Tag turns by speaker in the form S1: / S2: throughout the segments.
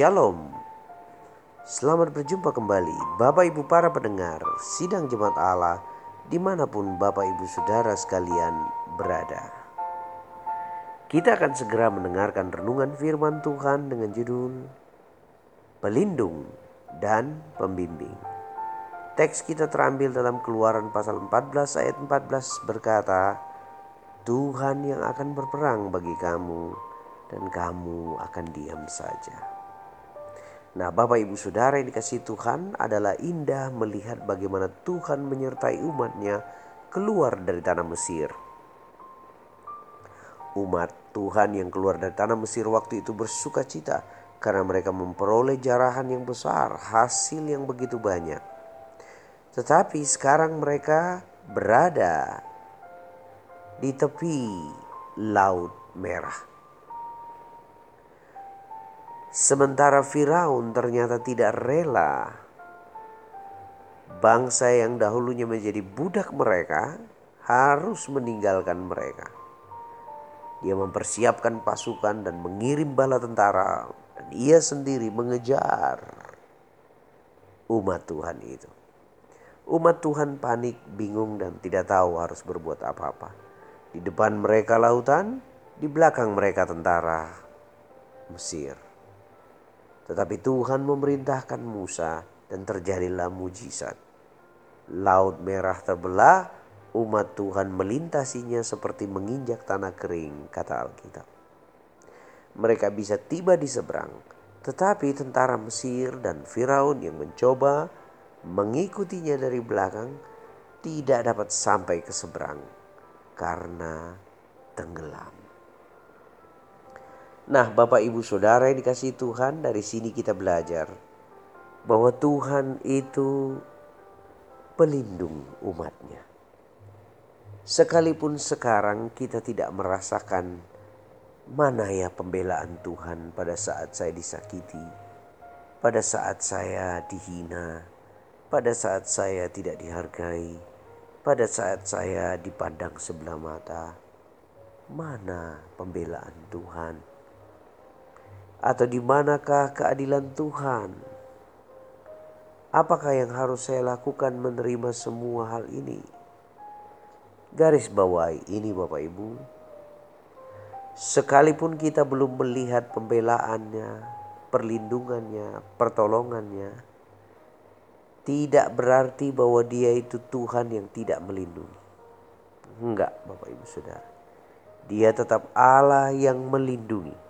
S1: Shalom. Selamat berjumpa kembali Bapak Ibu para pendengar Sidang Jemaat Allah di mana pun Bapak Ibu Saudara sekalian berada. Kita akan segera mendengarkan renungan firman Tuhan dengan judul Pelindung dan Pembimbing. Teks kita terambil dalam keluaran pasal 14 ayat 14 berkata, Tuhan yang akan berperang bagi kamu dan kamu akan diam saja. Nah, Bapak Ibu Saudara yang dikasih Tuhan adalah indah melihat bagaimana Tuhan menyertai umatnya keluar dari tanah Mesir. Umat Tuhan yang keluar dari tanah Mesir waktu itu bersuka cita karena mereka memperoleh jarahan yang besar, hasil yang begitu banyak. Tetapi sekarang mereka berada di tepi Laut Merah. Sementara Firaun ternyata tidak rela bangsa yang dahulunya menjadi budak mereka harus meninggalkan mereka. Dia mempersiapkan pasukan dan mengirim bala tentara dan ia sendiri mengejar umat Tuhan itu. Umat Tuhan panik, bingung dan tidak tahu harus berbuat apa-apa. Di depan mereka lautan, di belakang mereka tentara Mesir. Tetapi Tuhan memerintahkan Musa dan terjadilah mujizat. Laut merah terbelah, umat Tuhan melintasinya seperti menginjak tanah kering, kata Alkitab. Mereka bisa tiba di seberang, tetapi tentara Mesir dan Firaun yang mencoba mengikutinya dari belakang tidak dapat sampai ke seberang karena tenggelam. Nah, Bapak Ibu Saudara yang dikasih Tuhan, dari sini kita belajar bahwa Tuhan itu pelindung umatnya. Sekalipun sekarang kita tidak merasakan mana ya pembelaan Tuhan pada saat saya disakiti, pada saat saya dihina, pada saat saya tidak dihargai, pada saat saya dipandang sebelah mata. Mana pembelaan Tuhan? Atau di manakah keadilan Tuhan? Apakah yang harus saya lakukan menerima semua hal ini? Garis bawahi ini Bapak Ibu. Sekalipun kita belum melihat pembelaannya, perlindungannya, pertolongannya, tidak berarti bahwa dia itu Tuhan yang tidak melindungi. Enggak, Bapak Ibu Saudara. Dia tetap Allah yang melindungi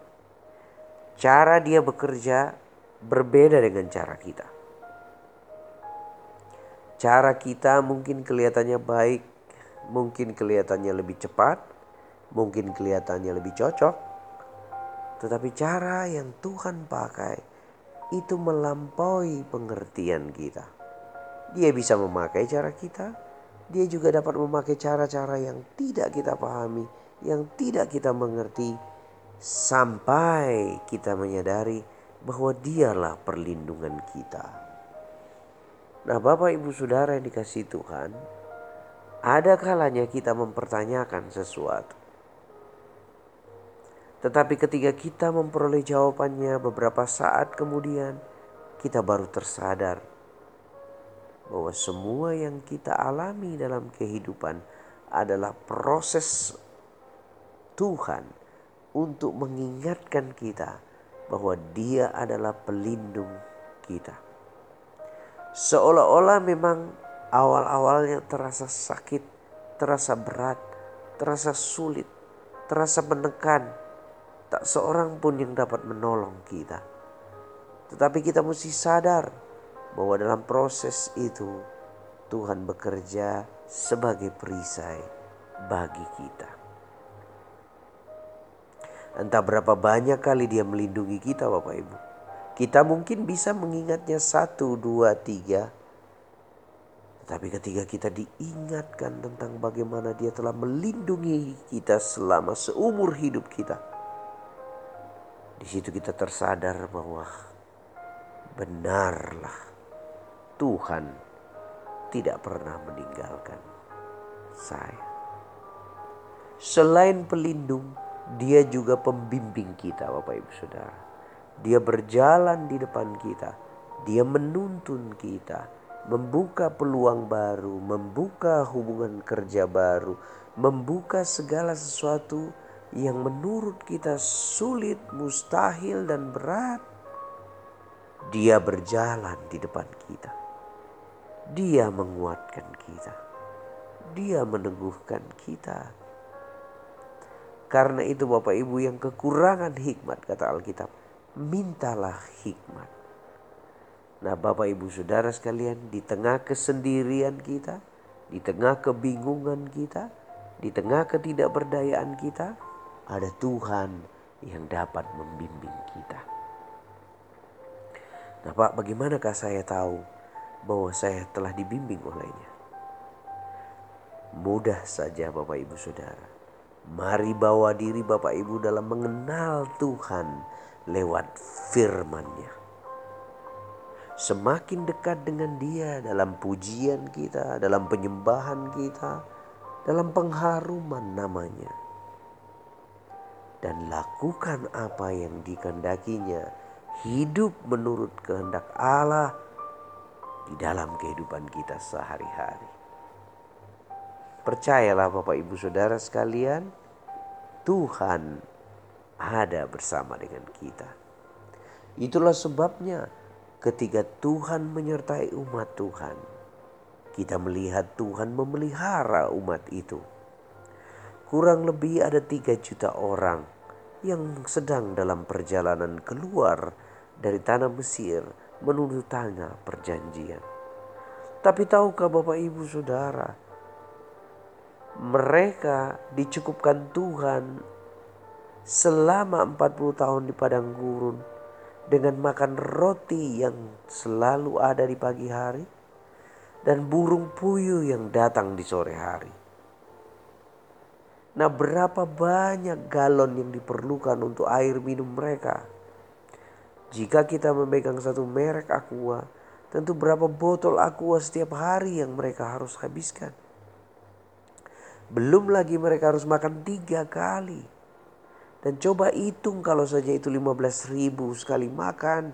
S1: cara dia bekerja berbeda dengan cara kita. Cara kita mungkin kelihatannya baik, mungkin kelihatannya lebih cepat, mungkin kelihatannya lebih cocok, tetapi cara yang Tuhan pakai itu melampaui pengertian kita. Dia bisa memakai cara kita, dia juga dapat memakai cara-cara yang tidak kita pahami, yang tidak kita mengerti, sampai kita menyadari bahwa dialah perlindungan kita. Nah, Bapak Ibu Saudara yang dikasih Tuhan, ada kalanya kita mempertanyakan sesuatu. Tetapi ketika kita memperoleh jawabannya beberapa saat kemudian, kita baru tersadar bahwa semua yang kita alami dalam kehidupan adalah proses Tuhan untuk mengingatkan kita bahwa Dia adalah pelindung kita. Seolah-olah memang awal-awalnya terasa sakit, terasa berat, terasa sulit, terasa menekan. Tak seorang pun yang dapat menolong kita. Tetapi kita mesti sadar bahwa dalam proses itu Tuhan bekerja sebagai perisai bagi kita. Entah berapa banyak kali dia melindungi kita Bapak Ibu. Kita mungkin bisa mengingatnya satu, dua, tiga. Tetapi ketika kita diingatkan tentang bagaimana dia telah melindungi kita selama seumur hidup kita. Di situ kita tersadar bahwa benarlah Tuhan tidak pernah meninggalkan saya. Selain pelindung, dia juga pembimbing kita Bapak Ibu Saudara. Dia berjalan di depan kita. Dia menuntun kita, membuka peluang baru, membuka hubungan kerja baru, membuka segala sesuatu yang menurut kita sulit, mustahil, dan berat. Dia berjalan di depan kita. Dia menguatkan kita. Dia meneguhkan kita. Karena itu Bapak Ibu yang kekurangan hikmat kata Alkitab. Mintalah hikmat. Nah Bapak Ibu Saudara sekalian di tengah kesendirian kita. Di tengah kebingungan kita. Di tengah ketidakberdayaan kita. Ada Tuhan yang dapat membimbing kita. Nah Pak bagaimanakah saya tahu bahwa saya telah dibimbing olehnya? Mudah saja Bapak Ibu Saudara Mari bawa diri Bapak Ibu dalam mengenal Tuhan lewat firman-Nya. Semakin dekat dengan Dia dalam pujian kita, dalam penyembahan kita, dalam pengharuman namanya. Dan lakukan apa yang dikendakinya, hidup menurut kehendak Allah di dalam kehidupan kita sehari-hari. Percayalah Bapak Ibu Saudara sekalian, Tuhan ada bersama dengan kita. Itulah sebabnya ketika Tuhan menyertai umat Tuhan, kita melihat Tuhan memelihara umat itu. Kurang lebih ada tiga juta orang yang sedang dalam perjalanan keluar dari tanah Mesir menuju tanah perjanjian. Tapi tahukah Bapak Ibu Saudara, mereka dicukupkan Tuhan selama 40 tahun di padang gurun dengan makan roti yang selalu ada di pagi hari dan burung puyuh yang datang di sore hari. Nah, berapa banyak galon yang diperlukan untuk air minum mereka? Jika kita memegang satu merek aqua, tentu berapa botol aqua setiap hari yang mereka harus habiskan? Belum lagi mereka harus makan tiga kali. Dan coba hitung kalau saja itu 15 ribu sekali makan.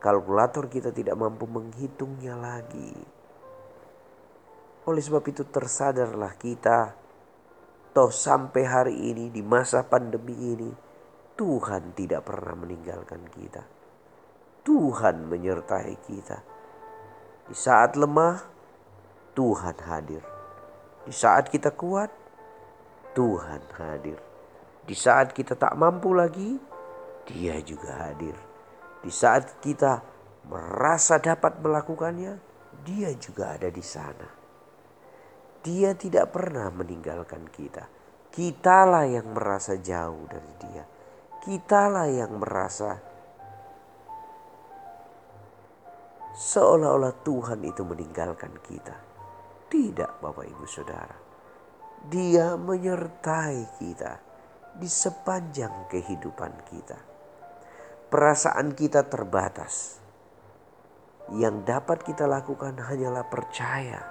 S1: Kalkulator kita tidak mampu menghitungnya lagi. Oleh sebab itu tersadarlah kita. Toh sampai hari ini di masa pandemi ini. Tuhan tidak pernah meninggalkan kita. Tuhan menyertai kita. Di saat lemah, Tuhan hadir. Di saat kita kuat, Tuhan hadir. Di saat kita tak mampu lagi, Dia juga hadir. Di saat kita merasa dapat melakukannya, Dia juga ada di sana. Dia tidak pernah meninggalkan kita. Kitalah yang merasa jauh dari Dia. Kitalah yang merasa seolah-olah Tuhan itu meninggalkan kita. Tidak Bapak Ibu Saudara. Dia menyertai kita di sepanjang kehidupan kita. Perasaan kita terbatas. Yang dapat kita lakukan hanyalah percaya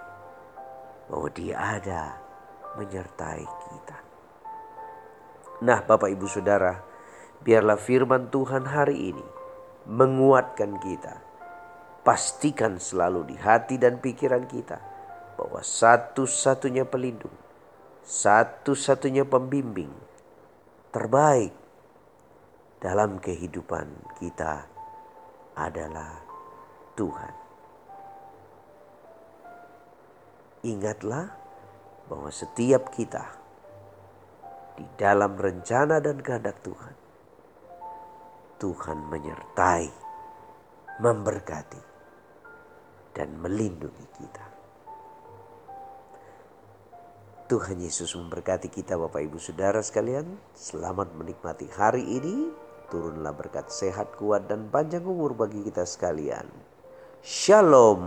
S1: bahwa dia ada menyertai kita. Nah Bapak Ibu Saudara, biarlah firman Tuhan hari ini menguatkan kita. Pastikan selalu di hati dan pikiran kita bahwa satu-satunya pelindung, satu-satunya pembimbing terbaik dalam kehidupan kita adalah Tuhan. Ingatlah bahwa setiap kita di dalam rencana dan kehendak Tuhan, Tuhan menyertai, memberkati, dan melindungi kita. Tuhan Yesus memberkati kita Bapak Ibu Saudara sekalian. Selamat menikmati hari ini. Turunlah berkat sehat, kuat, dan panjang umur bagi kita sekalian. Shalom.